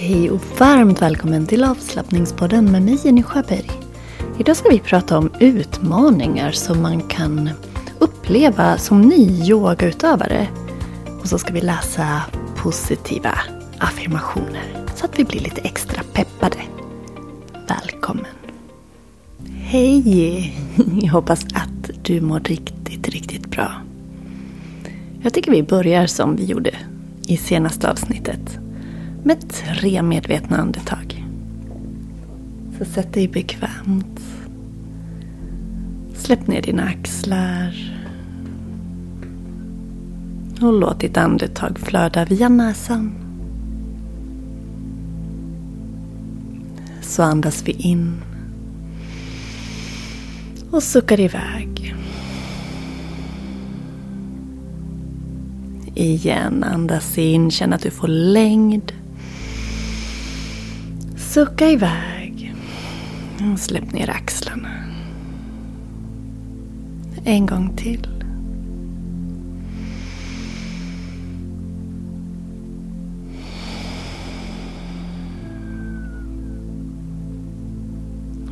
Hej och varmt välkommen till avslappningspodden med mig Jenny Sjöberg. Idag ska vi prata om utmaningar som man kan uppleva som ny yogautövare. Och så ska vi läsa positiva affirmationer så att vi blir lite extra peppade. Välkommen! Hej! Jag hoppas att du mår riktigt, riktigt bra. Jag tycker vi börjar som vi gjorde i senaste avsnittet med tre medvetna andetag. Så sätt dig bekvämt. Släpp ner dina axlar. Och låt ditt andetag flöda via näsan. Så andas vi in. Och suckar iväg. Igen, andas in, känn att du får längd. Sucka iväg. Släpp ner axlarna. En gång till.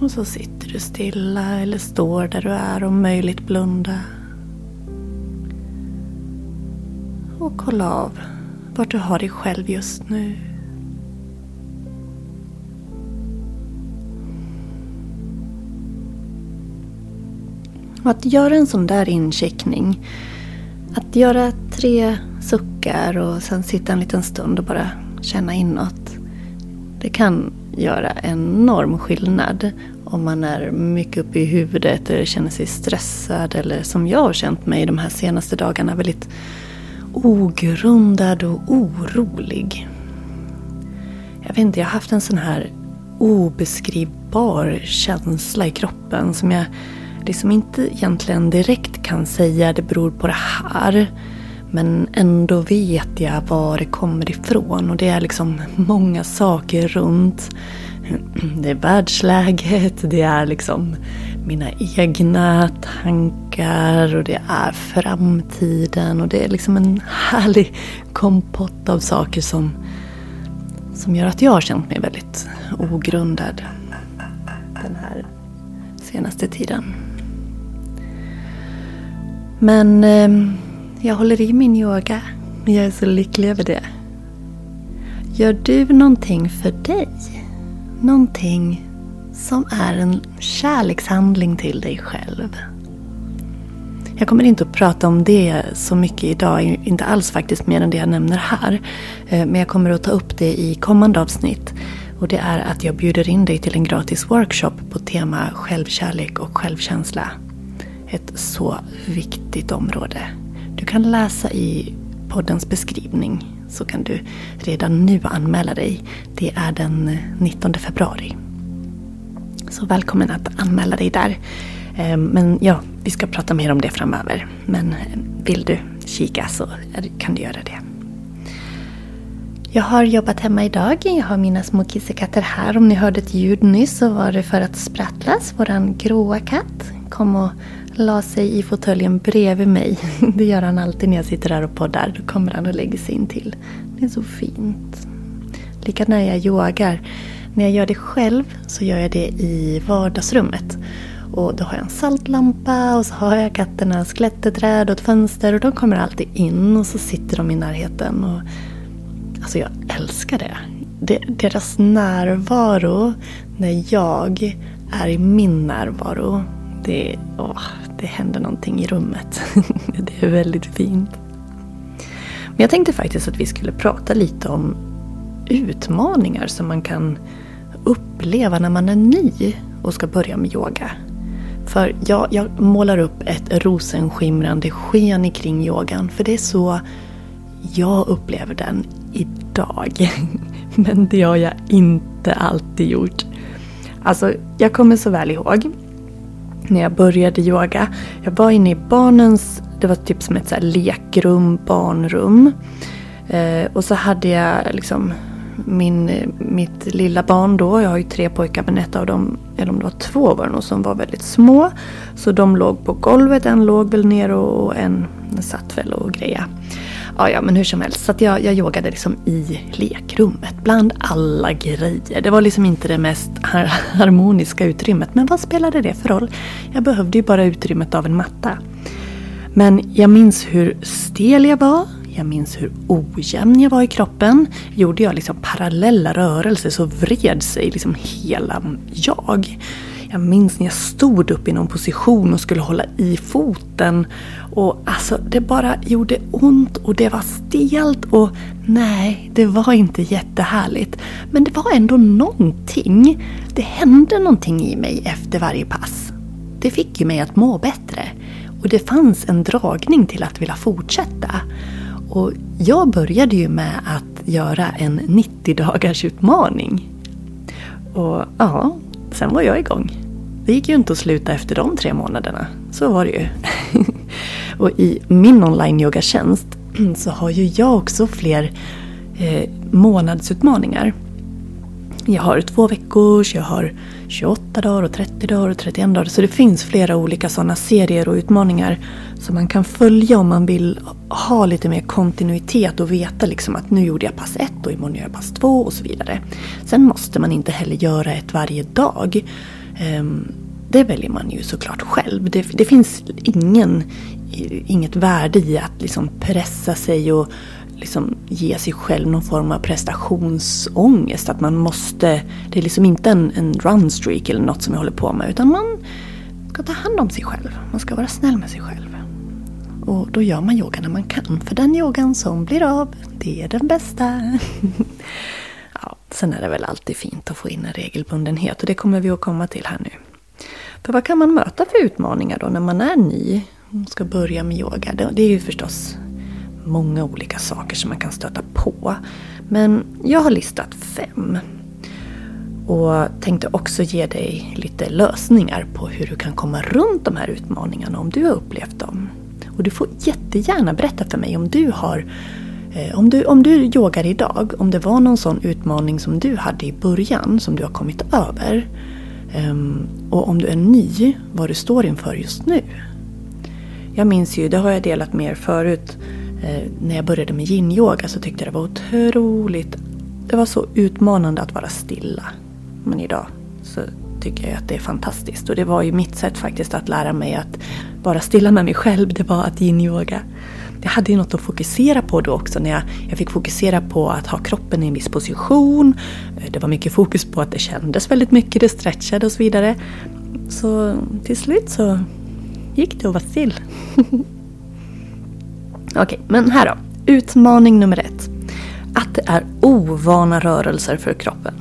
Och så sitter du stilla eller står där du är om möjligt blunda. Och kolla av vart du har dig själv just nu. Och att göra en sån där incheckning, att göra tre suckar och sen sitta en liten stund och bara känna inåt. Det kan göra enorm skillnad om man är mycket uppe i huvudet eller känner sig stressad eller som jag har känt mig de här senaste dagarna väldigt ogrundad och orolig. Jag vet inte, jag har haft en sån här obeskrivbar känsla i kroppen som jag det som inte egentligen direkt kan säga det beror på det här. Men ändå vet jag var det kommer ifrån och det är liksom många saker runt. Det är världsläget, det är liksom mina egna tankar och det är framtiden och det är liksom en härlig kompott av saker som, som gör att jag har känt mig väldigt ogrundad den här senaste tiden. Men eh, jag håller i min yoga. Jag är så lycklig över det. Gör du någonting för dig? Någonting som är en kärlekshandling till dig själv. Jag kommer inte att prata om det så mycket idag, inte alls faktiskt mer än det jag nämner här. Eh, men jag kommer att ta upp det i kommande avsnitt. Och det är att jag bjuder in dig till en gratis workshop på tema självkärlek och självkänsla. Ett så viktigt område. Du kan läsa i poddens beskrivning så kan du redan nu anmäla dig. Det är den 19 februari. Så välkommen att anmäla dig där. Ehm, men ja, vi ska prata mer om det framöver. Men vill du kika så kan du göra det. Jag har jobbat hemma idag. Jag har mina små kissekatter här. Om ni hörde ett ljud nyss så var det för att Sprattlas, våran gråa katt, kom och la sig i fåtöljen bredvid mig. Det gör han alltid när jag sitter här och poddar. Då kommer han och lägger sig in till. Det är så fint. Lika när jag yogar. När jag gör det själv så gör jag det i vardagsrummet. Och då har jag en saltlampa och så har jag katternas klätterträd och ett fönster och de kommer alltid in och så sitter de i närheten. Och, alltså jag älskar det. Deras närvaro när jag är i min närvaro. Det, åh, det händer någonting i rummet. det är väldigt fint. Men jag tänkte faktiskt att vi skulle prata lite om utmaningar som man kan uppleva när man är ny och ska börja med yoga. För jag, jag målar upp ett rosenskimrande sken kring yogan för det är så jag upplever den idag. Men det har jag inte alltid gjort. Alltså, jag kommer så väl ihåg när jag började yoga. Jag var inne i barnens, det var typ som ett så lekrum, barnrum. Eh, och så hade jag liksom min, mitt lilla barn då, jag har ju tre pojkar men ett av dem, eller om det var två var det nog, som var väldigt små. Så de låg på golvet, en låg väl ner och en satt väl och grejade. Ja, ja, men hur som helst. Så att jag, jag yogade liksom i lekrummet bland alla grejer. Det var liksom inte det mest harmoniska utrymmet. Men vad spelade det för roll? Jag behövde ju bara utrymmet av en matta. Men jag minns hur stel jag var. Jag minns hur ojämn jag var i kroppen. Gjorde jag liksom parallella rörelser så vred sig liksom hela jag. Jag minns när jag stod upp i någon position och skulle hålla i foten. Och alltså det bara gjorde ont och det var stelt och nej, det var inte jättehärligt. Men det var ändå någonting. Det hände någonting i mig efter varje pass. Det fick ju mig att må bättre. Och det fanns en dragning till att vilja fortsätta. Och jag började ju med att göra en 90 dagars utmaning. Och ja, sen var jag igång. Det gick ju inte att sluta efter de tre månaderna. Så var det ju. och i min online-yogatjänst så har ju jag också fler eh, månadsutmaningar. Jag har två veckors, jag har 28 dagar och 30 dagar och 31 dagar. Så det finns flera olika sådana serier och utmaningar som man kan följa om man vill ha lite mer kontinuitet och veta liksom att nu gjorde jag pass 1 och imorgon gör jag pass 2 och så vidare. Sen måste man inte heller göra ett varje dag. Ehm, det väljer man ju såklart själv. Det, det finns ingen, inget värde i att liksom pressa sig och liksom ge sig själv någon form av prestationsångest. Att man måste, det är liksom inte en, en runstreak eller något som jag håller på med. Utan man ska ta hand om sig själv. Man ska vara snäll med sig själv. Och då gör man yoga när man kan. För den yogan som blir av, det är den bästa. ja, sen är det väl alltid fint att få in en regelbundenhet. Och det kommer vi att komma till här nu. För vad kan man möta för utmaningar då när man är ny och ska börja med yoga? Det är ju förstås många olika saker som man kan stöta på. Men jag har listat fem. Och tänkte också ge dig lite lösningar på hur du kan komma runt de här utmaningarna om du har upplevt dem. Och du får jättegärna berätta för mig om du har eh, om du, om du yogar idag, om det var någon sån utmaning som du hade i början som du har kommit över. Ehm, och om du är ny, vad du står inför just nu. Jag minns ju, det har jag delat med er förut, Eh, när jag började med yin-yoga så tyckte jag det var otroligt, det var så utmanande att vara stilla. Men idag så tycker jag att det är fantastiskt. Och det var ju mitt sätt faktiskt att lära mig att vara stilla med mig själv, det var att yin-yoga. Jag hade ju något att fokusera på då också när jag, jag fick fokusera på att ha kroppen i en viss position. Eh, det var mycket fokus på att det kändes väldigt mycket, det stretchade och så vidare. Så till slut så gick det att vara still. Okej, okay, men här då. Utmaning nummer ett. Att det är ovana rörelser för kroppen.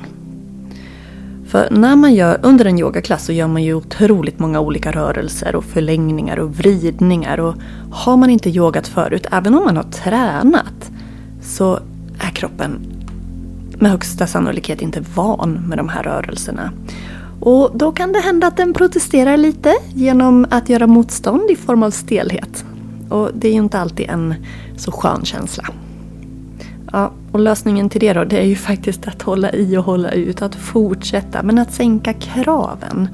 För när man gör, under en yogaklass så gör man ju otroligt många olika rörelser och förlängningar och vridningar. Och har man inte yogat förut, även om man har tränat, så är kroppen med högsta sannolikhet inte van med de här rörelserna. Och då kan det hända att den protesterar lite genom att göra motstånd i form av stelhet. Och det är ju inte alltid en så skön känsla. Ja, och lösningen till det då, det är ju faktiskt att hålla i och hålla ut, att fortsätta, men att sänka kraven.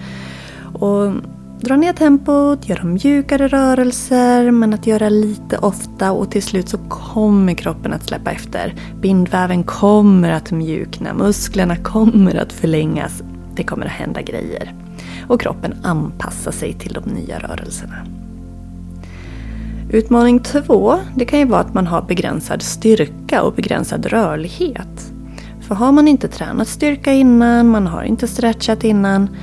Och dra ner tempot, göra mjukare rörelser, men att göra lite ofta och till slut så kommer kroppen att släppa efter. Bindväven kommer att mjukna, musklerna kommer att förlängas, det kommer att hända grejer. Och kroppen anpassar sig till de nya rörelserna. Utmaning två, det kan ju vara att man har begränsad styrka och begränsad rörlighet. För har man inte tränat styrka innan, man har inte stretchat innan,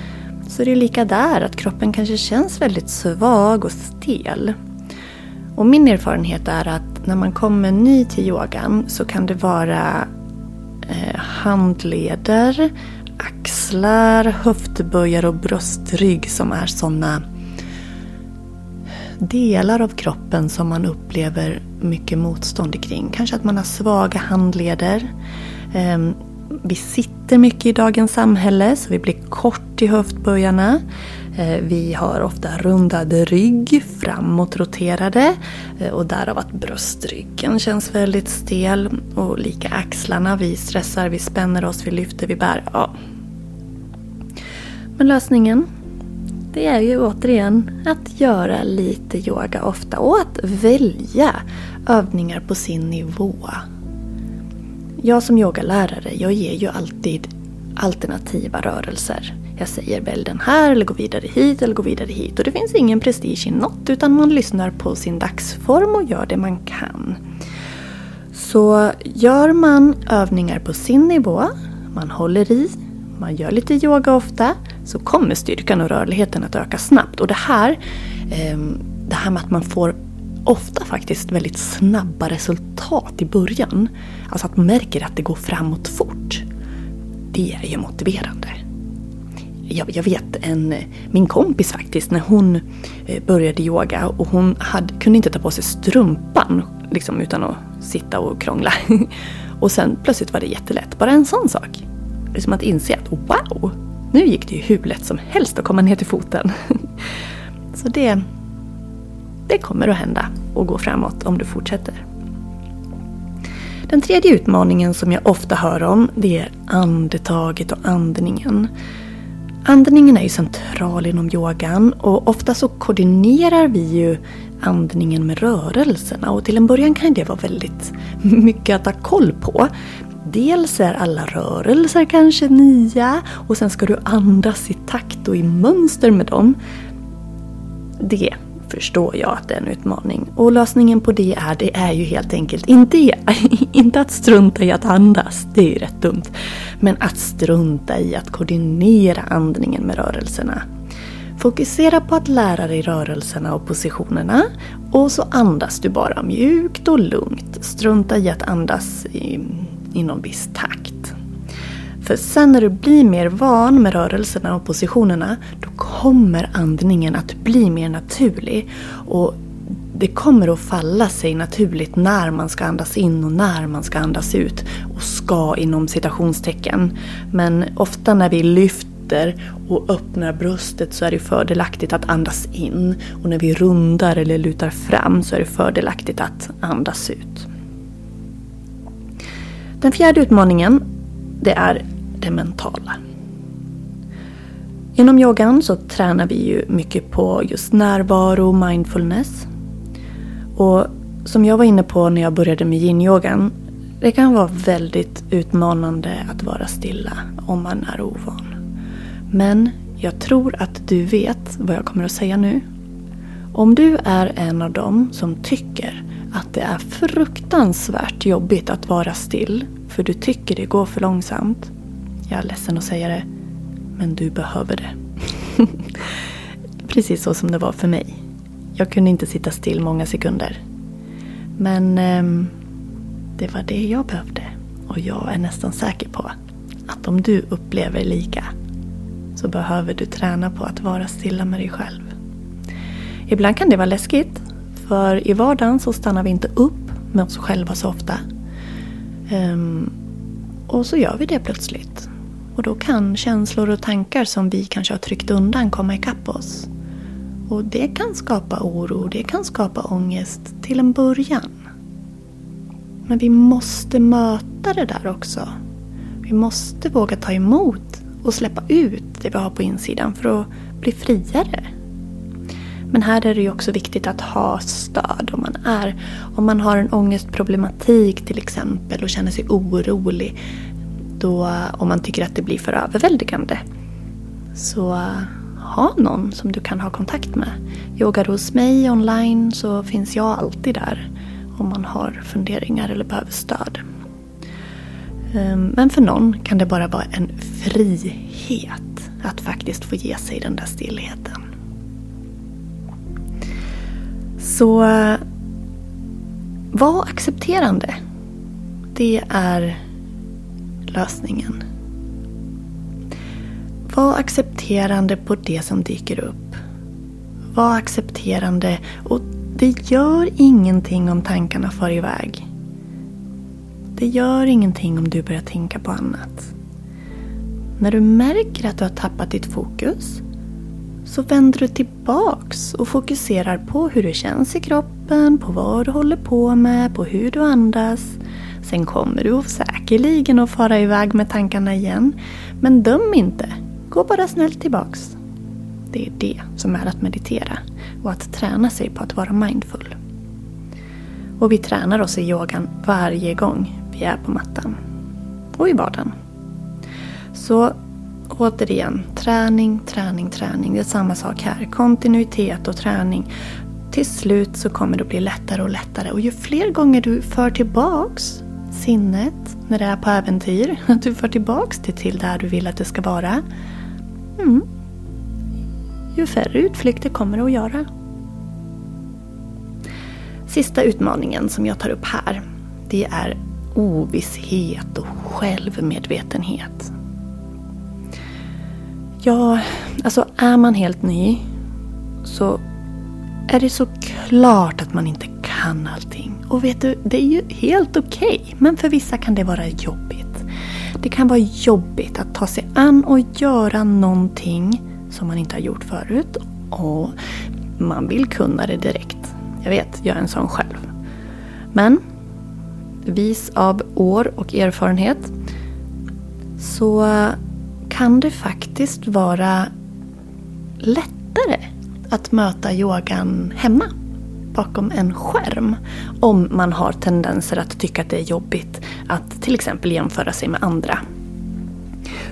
så är det lika där att kroppen kanske känns väldigt svag och stel. Och min erfarenhet är att när man kommer ny till yogan så kan det vara eh, handleder, axlar, höftböjar och bröstrygg som är sådana delar av kroppen som man upplever mycket motstånd kring. Kanske att man har svaga handleder. Ehm, vi sitter mycket i dagens samhälle så vi blir kort i höftböjarna. Eh, vi har ofta rundad rygg, framåtroterade eh, och därav att bröstryggen känns väldigt stel. Och lika axlarna, vi stressar, vi spänner oss, vi lyfter, vi bär. Ja. Men lösningen det är ju återigen att göra lite yoga ofta och att välja övningar på sin nivå. Jag som yogalärare, jag ger ju alltid alternativa rörelser. Jag säger välj den här eller gå vidare hit eller gå vidare hit. Och det finns ingen prestige i något utan man lyssnar på sin dagsform och gör det man kan. Så gör man övningar på sin nivå, man håller i, man gör lite yoga ofta, så kommer styrkan och rörligheten att öka snabbt. Och det här, ehm, det här med att man får ofta faktiskt väldigt snabba resultat i början. Alltså att man märker att det går framåt fort. Det är ju motiverande. Jag, jag vet en, min kompis faktiskt, när hon eh, började yoga och hon hade, kunde inte ta på sig strumpan liksom, utan att sitta och krångla. Och sen plötsligt var det jättelätt. Bara en sån sak. Liksom att inse att wow, nu gick det ju hur lätt som helst att komma ner till foten. Så det, det kommer att hända och gå framåt om du fortsätter. Den tredje utmaningen som jag ofta hör om det är andetaget och andningen. Andningen är ju central inom yogan och ofta så koordinerar vi ju andningen med rörelserna och till en början kan det vara väldigt mycket att ha koll på. Dels är alla rörelser kanske nya och sen ska du andas i takt och i mönster med dem. Det förstår jag att det är en utmaning. Och lösningen på det är, det är ju helt enkelt inte, inte att strunta i att andas, det är ju rätt dumt. Men att strunta i att koordinera andningen med rörelserna. Fokusera på att lära dig rörelserna och positionerna och så andas du bara mjukt och lugnt. Strunta i att andas i, i någon viss takt. För sen när du blir mer van med rörelserna och positionerna då kommer andningen att bli mer naturlig. Och det kommer att falla sig naturligt när man ska andas in och när man ska andas ut. Och ska inom citationstecken. Men ofta när vi lyfter och öppnar bröstet så är det fördelaktigt att andas in. Och när vi rundar eller lutar fram så är det fördelaktigt att andas ut. Den fjärde utmaningen det är det mentala. Inom yogan så tränar vi ju mycket på just närvaro mindfulness. Och som jag var inne på när jag började med yin-yogan, det kan vara väldigt utmanande att vara stilla om man är ovan. Men jag tror att du vet vad jag kommer att säga nu. Om du är en av dem som tycker att det är fruktansvärt jobbigt att vara still för du tycker det går för långsamt. Jag är ledsen att säga det, men du behöver det. Precis så som det var för mig. Jag kunde inte sitta still många sekunder. Men eh, det var det jag behövde. Och jag är nästan säker på att om du upplever lika så behöver du träna på att vara stilla med dig själv. Ibland kan det vara läskigt. För i vardagen så stannar vi inte upp med oss själva så ofta. Um, och så gör vi det plötsligt. Och då kan känslor och tankar som vi kanske har tryckt undan komma ikapp oss. Och det kan skapa oro, det kan skapa ångest till en början. Men vi måste möta det där också. Vi måste våga ta emot och släppa ut det vi har på insidan för att bli friare. Men här är det ju också viktigt att ha stöd om man är om man har en ångestproblematik till exempel och känner sig orolig. Då, om man tycker att det blir för överväldigande. Så eh, ha någon som du kan ha kontakt med. Yogar hos mig online så finns jag alltid där om man har funderingar eller behöver stöd. Ehm, men för någon kan det bara vara en frihet att faktiskt få ge sig den där stillheten. Så var accepterande. Det är lösningen. Var accepterande på det som dyker upp. Var accepterande och det gör ingenting om tankarna far iväg. Det gör ingenting om du börjar tänka på annat. När du märker att du har tappat ditt fokus så vänder du tillbaks och fokuserar på hur det känns i kroppen, på vad du håller på med, på hur du andas. Sen kommer du säkerligen att fara iväg med tankarna igen. Men döm inte. Gå bara snällt tillbaks. Det är det som är att meditera och att träna sig på att vara mindful. Och vi tränar oss i yogan varje gång vi är på mattan. Och i vardagen. Så återigen, träning, träning, träning. Det är samma sak här. Kontinuitet och träning. Till slut så kommer det att bli lättare och lättare. Och ju fler gånger du för tillbaks sinnet när det är på äventyr, att du för tillbaks det till där du vill att det ska vara. Mm, ju färre utflykter kommer du att göra. Sista utmaningen som jag tar upp här, det är ovisshet och självmedvetenhet. Ja, alltså är man helt ny så är det så klart att man inte kan allting. Och vet du, det är ju helt okej. Okay, men för vissa kan det vara jobbigt. Det kan vara jobbigt att ta sig an och göra någonting som man inte har gjort förut. Och man vill kunna det direkt. Jag vet, jag är en sån själv. Men vis av år och erfarenhet så kan det faktiskt vara lättare att möta yogan hemma bakom en skärm. Om man har tendenser att tycka att det är jobbigt att till exempel jämföra sig med andra.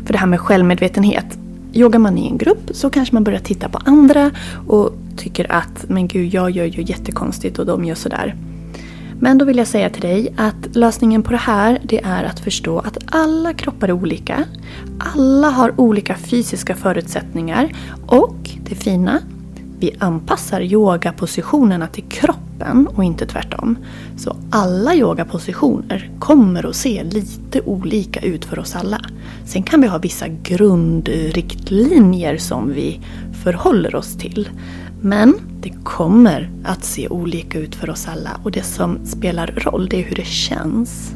För det här med självmedvetenhet. Yogar man i en grupp så kanske man börjar titta på andra och tycker att men gud, jag gör ju jättekonstigt och de gör sådär. Men då vill jag säga till dig att lösningen på det här det är att förstå att alla kroppar är olika. Alla har olika fysiska förutsättningar och det fina, vi anpassar yogapositionerna till kroppen och inte tvärtom. Så alla yogapositioner kommer att se lite olika ut för oss alla. Sen kan vi ha vissa grundriktlinjer som vi förhåller oss till. Men det kommer att se olika ut för oss alla och det som spelar roll det är hur det känns.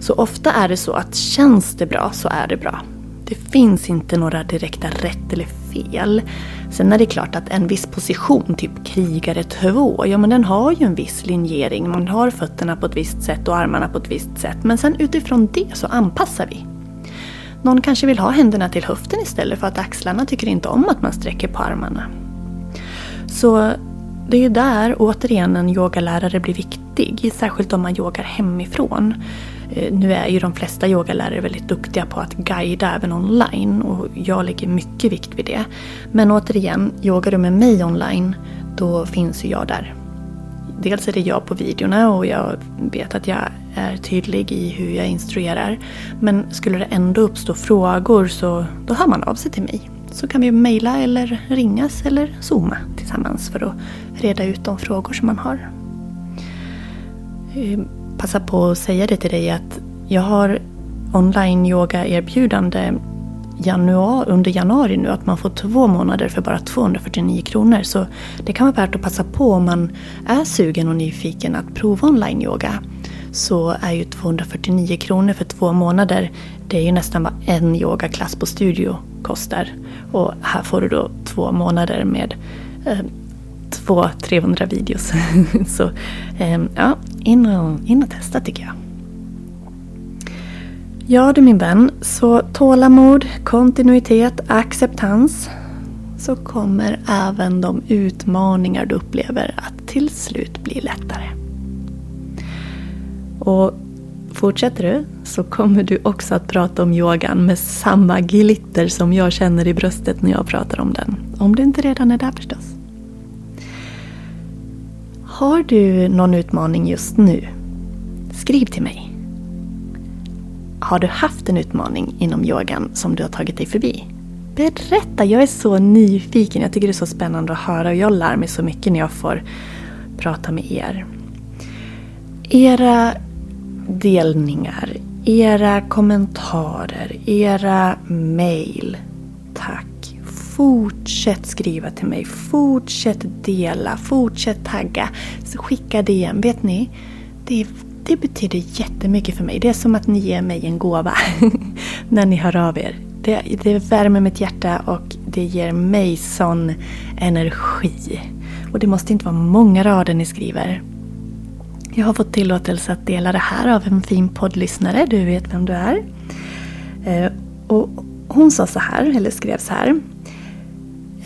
Så ofta är det så att känns det bra så är det bra. Det finns inte några direkta rätt eller fel. Sen är det klart att en viss position, typ krigare 2, ja men den har ju en viss linjering. Man har fötterna på ett visst sätt och armarna på ett visst sätt. Men sen utifrån det så anpassar vi. Någon kanske vill ha händerna till höften istället för att axlarna tycker inte om att man sträcker på armarna. Så det är ju där återigen en yogalärare blir viktig, särskilt om man yogar hemifrån. Eh, nu är ju de flesta yogalärare väldigt duktiga på att guida även online och jag lägger mycket vikt vid det. Men återigen, yogar du med mig online, då finns ju jag där. Dels är det jag på videorna och jag vet att jag är tydlig i hur jag instruerar. Men skulle det ändå uppstå frågor så då hör man av sig till mig. Så kan vi mejla eller ringas eller zooma tillsammans för att reda ut de frågor som man har. Eh, passa på att säga det till dig att jag har online yoga erbjudande januari, under januari nu att man får två månader för bara 249 kronor. Så det kan vara värt att passa på om man är sugen och nyfiken att prova online yoga. Så är ju 249 kronor för två månader, det är ju nästan vad en yogaklass på studio kostar. Och här får du då två månader med eh, två 300 videos. så eh, ja, in och, in och testa tycker jag. Ja du min vän, så tålamod, kontinuitet, acceptans så kommer även de utmaningar du upplever att till slut bli lättare. Och fortsätter du så kommer du också att prata om yogan med samma glitter som jag känner i bröstet när jag pratar om den. Om du inte redan är där förstås. Har du någon utmaning just nu? Skriv till mig. Har du haft en utmaning inom yogan som du har tagit dig förbi? Berätta, jag är så nyfiken. Jag tycker det är så spännande att höra och jag lär mig så mycket när jag får prata med er. Era delningar, era kommentarer, era mail. Tack Fortsätt skriva till mig, fortsätt dela, fortsätt tagga, skicka DM. Vet ni? Det, det betyder jättemycket för mig. Det är som att ni ger mig en gåva när ni hör av er. Det, det värmer mitt hjärta och det ger mig sån energi. Och det måste inte vara många rader ni skriver. Jag har fått tillåtelse att dela det här av en fin poddlyssnare, du vet vem du är. Eh, och hon sa så här, eller skrev så här.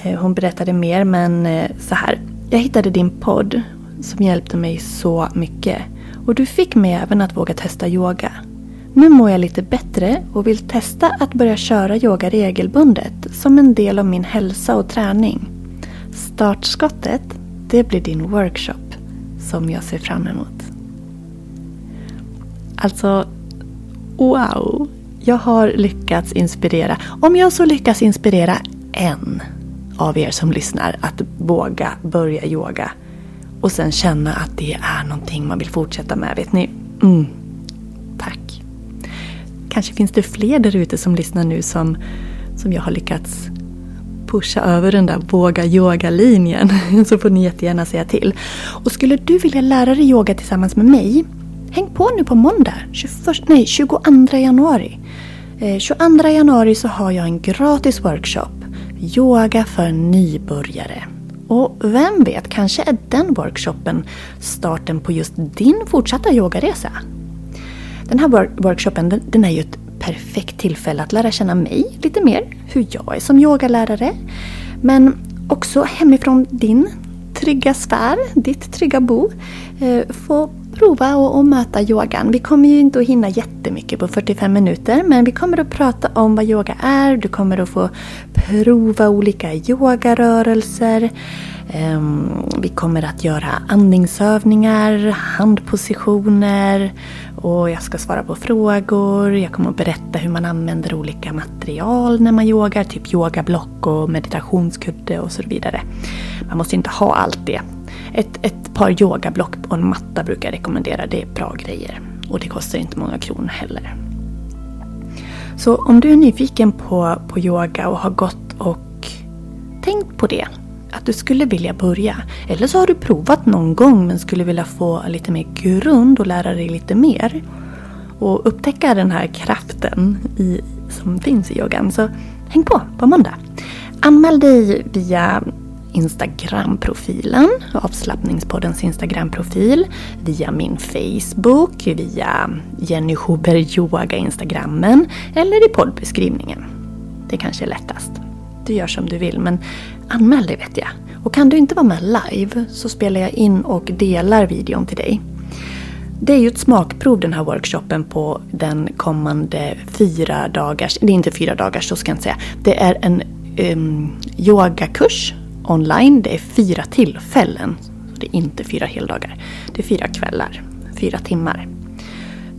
Eh, hon berättade mer men eh, så här. Jag hittade din podd som hjälpte mig så mycket. Och du fick mig även att våga testa yoga. Nu mår jag lite bättre och vill testa att börja köra yoga regelbundet som en del av min hälsa och träning. Startskottet, det blir din workshop som jag ser fram emot. Alltså, wow! Jag har lyckats inspirera. Om jag så lyckas inspirera en av er som lyssnar att våga börja yoga och sen känna att det är någonting man vill fortsätta med, vet ni? Mm. Tack! Kanske finns det fler där ute som lyssnar nu som, som jag har lyckats pusha över den där våga yoga-linjen så får ni jättegärna säga till. Och skulle du vilja lära dig yoga tillsammans med mig Häng på nu på måndag, 21, nej, 22 januari. Eh, 22 januari så har jag en gratis workshop. Yoga för nybörjare. Och vem vet, kanske är den workshopen starten på just din fortsatta yogaresa. Den här workshopen den, den är ju ett perfekt tillfälle att lära känna mig lite mer, hur jag är som yogalärare. Men också hemifrån din trygga sfär, ditt trygga bo. Eh, få prova och, och möta yogan. Vi kommer ju inte att hinna jättemycket på 45 minuter men vi kommer att prata om vad yoga är. Du kommer att få prova olika yogarörelser. Um, vi kommer att göra andningsövningar, handpositioner och jag ska svara på frågor. Jag kommer att berätta hur man använder olika material när man yogar, typ yogablock och meditationskudde och så vidare. Man måste inte ha allt det ett, ett par yogablock och en matta brukar jag rekommendera. Det är bra grejer. Och det kostar inte många kronor heller. Så om du är nyfiken på, på yoga och har gått och tänkt på det, att du skulle vilja börja. Eller så har du provat någon gång men skulle vilja få lite mer grund och lära dig lite mer. Och upptäcka den här kraften i, som finns i yogan. Så häng på på måndag. Anmäl dig via Instagram-profilen, avslappningspoddens Instagram-profil, via min Facebook, via Jenny Huber Yoga Instagrammen eller i poddbeskrivningen. Det kanske är lättast. Du gör som du vill men anmäl dig vet jag. Och kan du inte vara med live så spelar jag in och delar videon till dig. Det är ju ett smakprov den här workshopen på den kommande fyra dagars, det är inte fyra dagars så ska jag inte säga. Det är en um, yogakurs online. Det är fyra tillfällen. Det är inte fyra heldagar. Det är fyra kvällar, fyra timmar.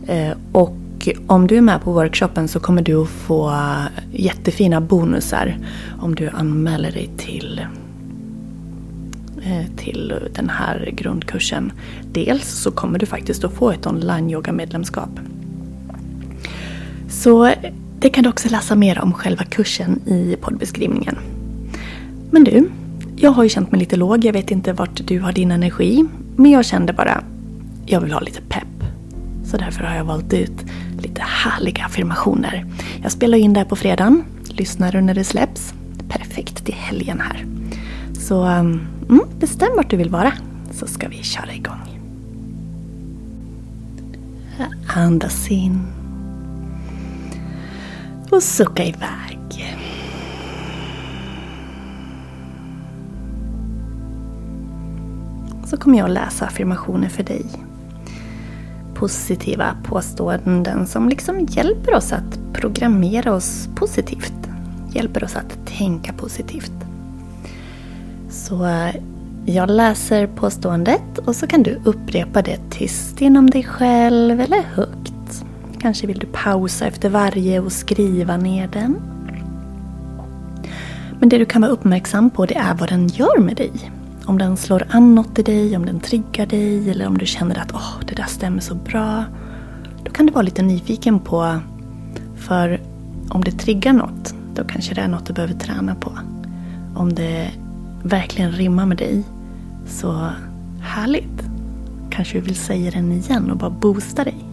Eh, och om du är med på workshopen så kommer du att få jättefina bonusar om du anmäler dig till eh, till den här grundkursen. Dels så kommer du faktiskt att få ett online yoga medlemskap. Så det kan du också läsa mer om själva kursen i poddbeskrivningen. Men du, jag har ju känt mig lite låg, jag vet inte vart du har din energi. Men jag kände bara, jag vill ha lite pepp. Så därför har jag valt ut lite härliga affirmationer. Jag spelar in det här på fredagen. Lyssnar du när det släpps? Perfekt till helgen här. Så um, mm, bestäm vart du vill vara så ska vi köra igång. Andas in. Och sucka iväg. Kommer jag att läsa affirmationer för dig. Positiva påståenden som liksom hjälper oss att programmera oss positivt. Hjälper oss att tänka positivt. Så eh, jag läser påståendet och så kan du upprepa det tyst inom dig själv eller högt. Kanske vill du pausa efter varje och skriva ner den. Men det du kan vara uppmärksam på det är vad den gör med dig. Om den slår an något i dig, om den triggar dig eller om du känner att oh, det där stämmer så bra. Då kan du vara lite nyfiken på, för om det triggar något, då kanske det är något du behöver träna på. Om det verkligen rimmar med dig, så härligt. Kanske du vill säga den igen och bara boosta dig.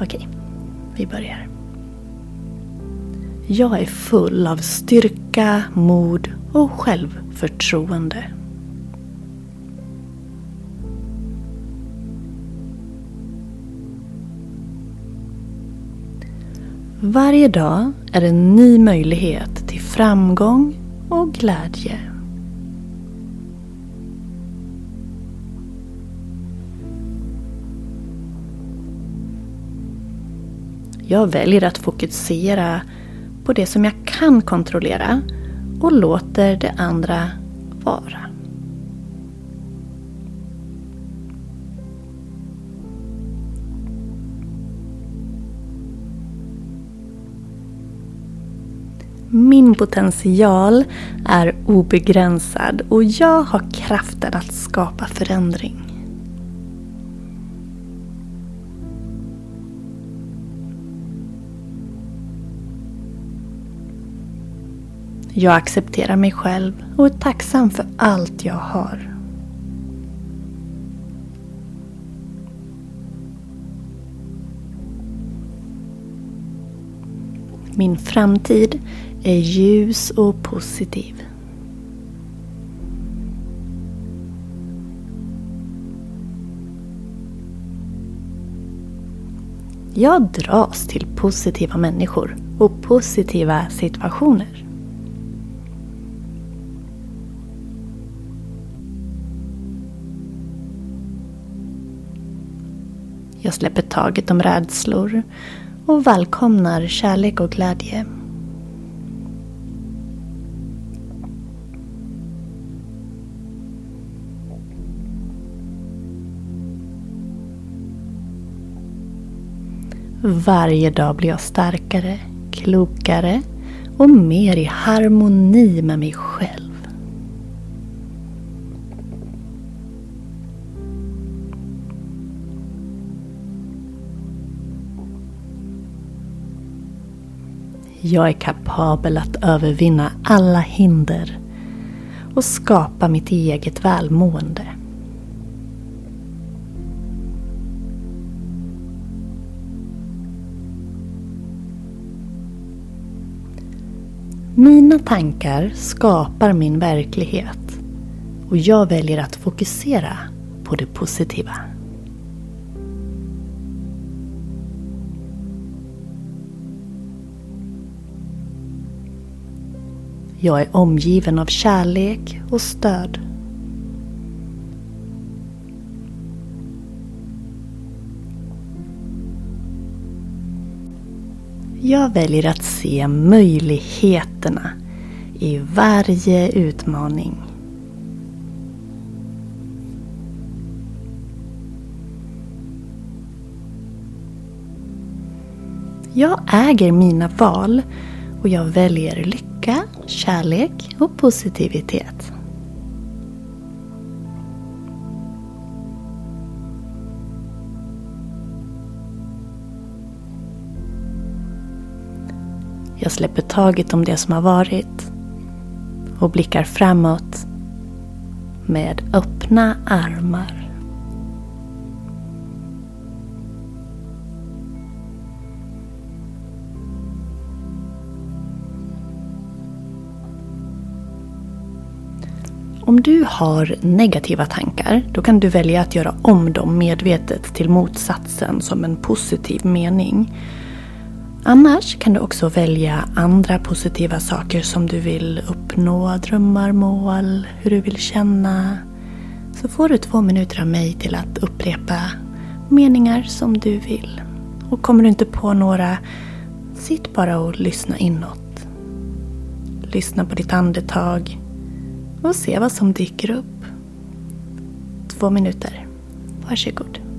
Okej, vi börjar. Jag är full av styrka, mod och självförtroende. Varje dag är en ny möjlighet till framgång och glädje. Jag väljer att fokusera på det som jag kan kontrollera och låter det andra vara. Min potential är obegränsad och jag har kraften att skapa förändring. Jag accepterar mig själv och är tacksam för allt jag har. Min framtid är ljus och positiv. Jag dras till positiva människor och positiva situationer. Jag släpper taget om rädslor och välkomnar kärlek och glädje. Varje dag blir jag starkare, klokare och mer i harmoni med mig själv. Jag är kapabel att övervinna alla hinder och skapa mitt eget välmående. Mina tankar skapar min verklighet och jag väljer att fokusera på det positiva. Jag är omgiven av kärlek och stöd. Jag väljer att se möjligheterna i varje utmaning. Jag äger mina val och jag väljer lycka, kärlek och positivitet. Jag släpper taget om det som har varit och blickar framåt med öppna armar. Om du har negativa tankar, då kan du välja att göra om dem medvetet till motsatsen som en positiv mening. Annars kan du också välja andra positiva saker som du vill uppnå, drömmar, mål, hur du vill känna. Så får du två minuter av mig till att upprepa meningar som du vill. Och kommer du inte på några, sitt bara och lyssna inåt. Lyssna på ditt andetag och se vad som dyker upp. Två minuter. Varsågod.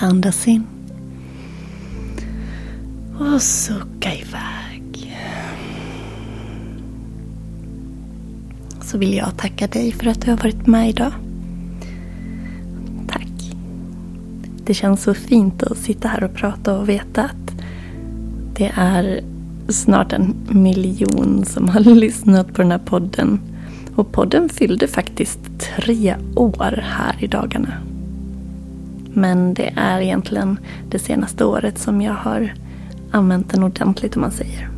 Andas in. Och sucka iväg. Så vill jag tacka dig för att du har varit med idag. Tack. Det känns så fint att sitta här och prata och veta att det är snart en miljon som har lyssnat på den här podden. Och podden fyllde faktiskt tre år här i dagarna. Men det är egentligen det senaste året som jag har använt den ordentligt om man säger.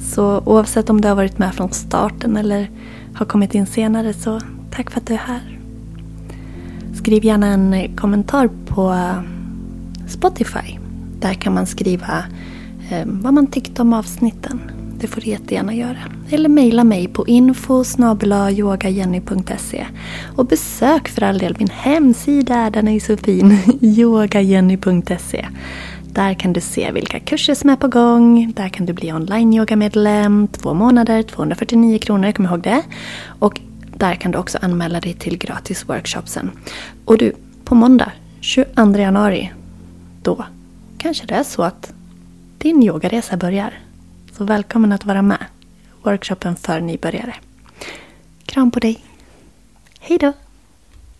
Så oavsett om du har varit med från starten eller har kommit in senare så tack för att du är här. Skriv gärna en kommentar på Spotify. Där kan man skriva eh, vad man tyckte om avsnitten. Det får du jättegärna göra. Eller mejla mig på info Och besök för all del min hemsida, den är så fin. yogajenny.se Där kan du se vilka kurser som är på gång. Där kan du bli online-yogamedlem. Två månader, 249 kronor, kom ihåg det. Och där kan du också anmäla dig till gratis workshopsen. Och du, på måndag 22 januari, då kanske det är så att din yogaresa börjar. Så välkommen att vara med. Workshopen för nybörjare. Kram på dig. Hej då!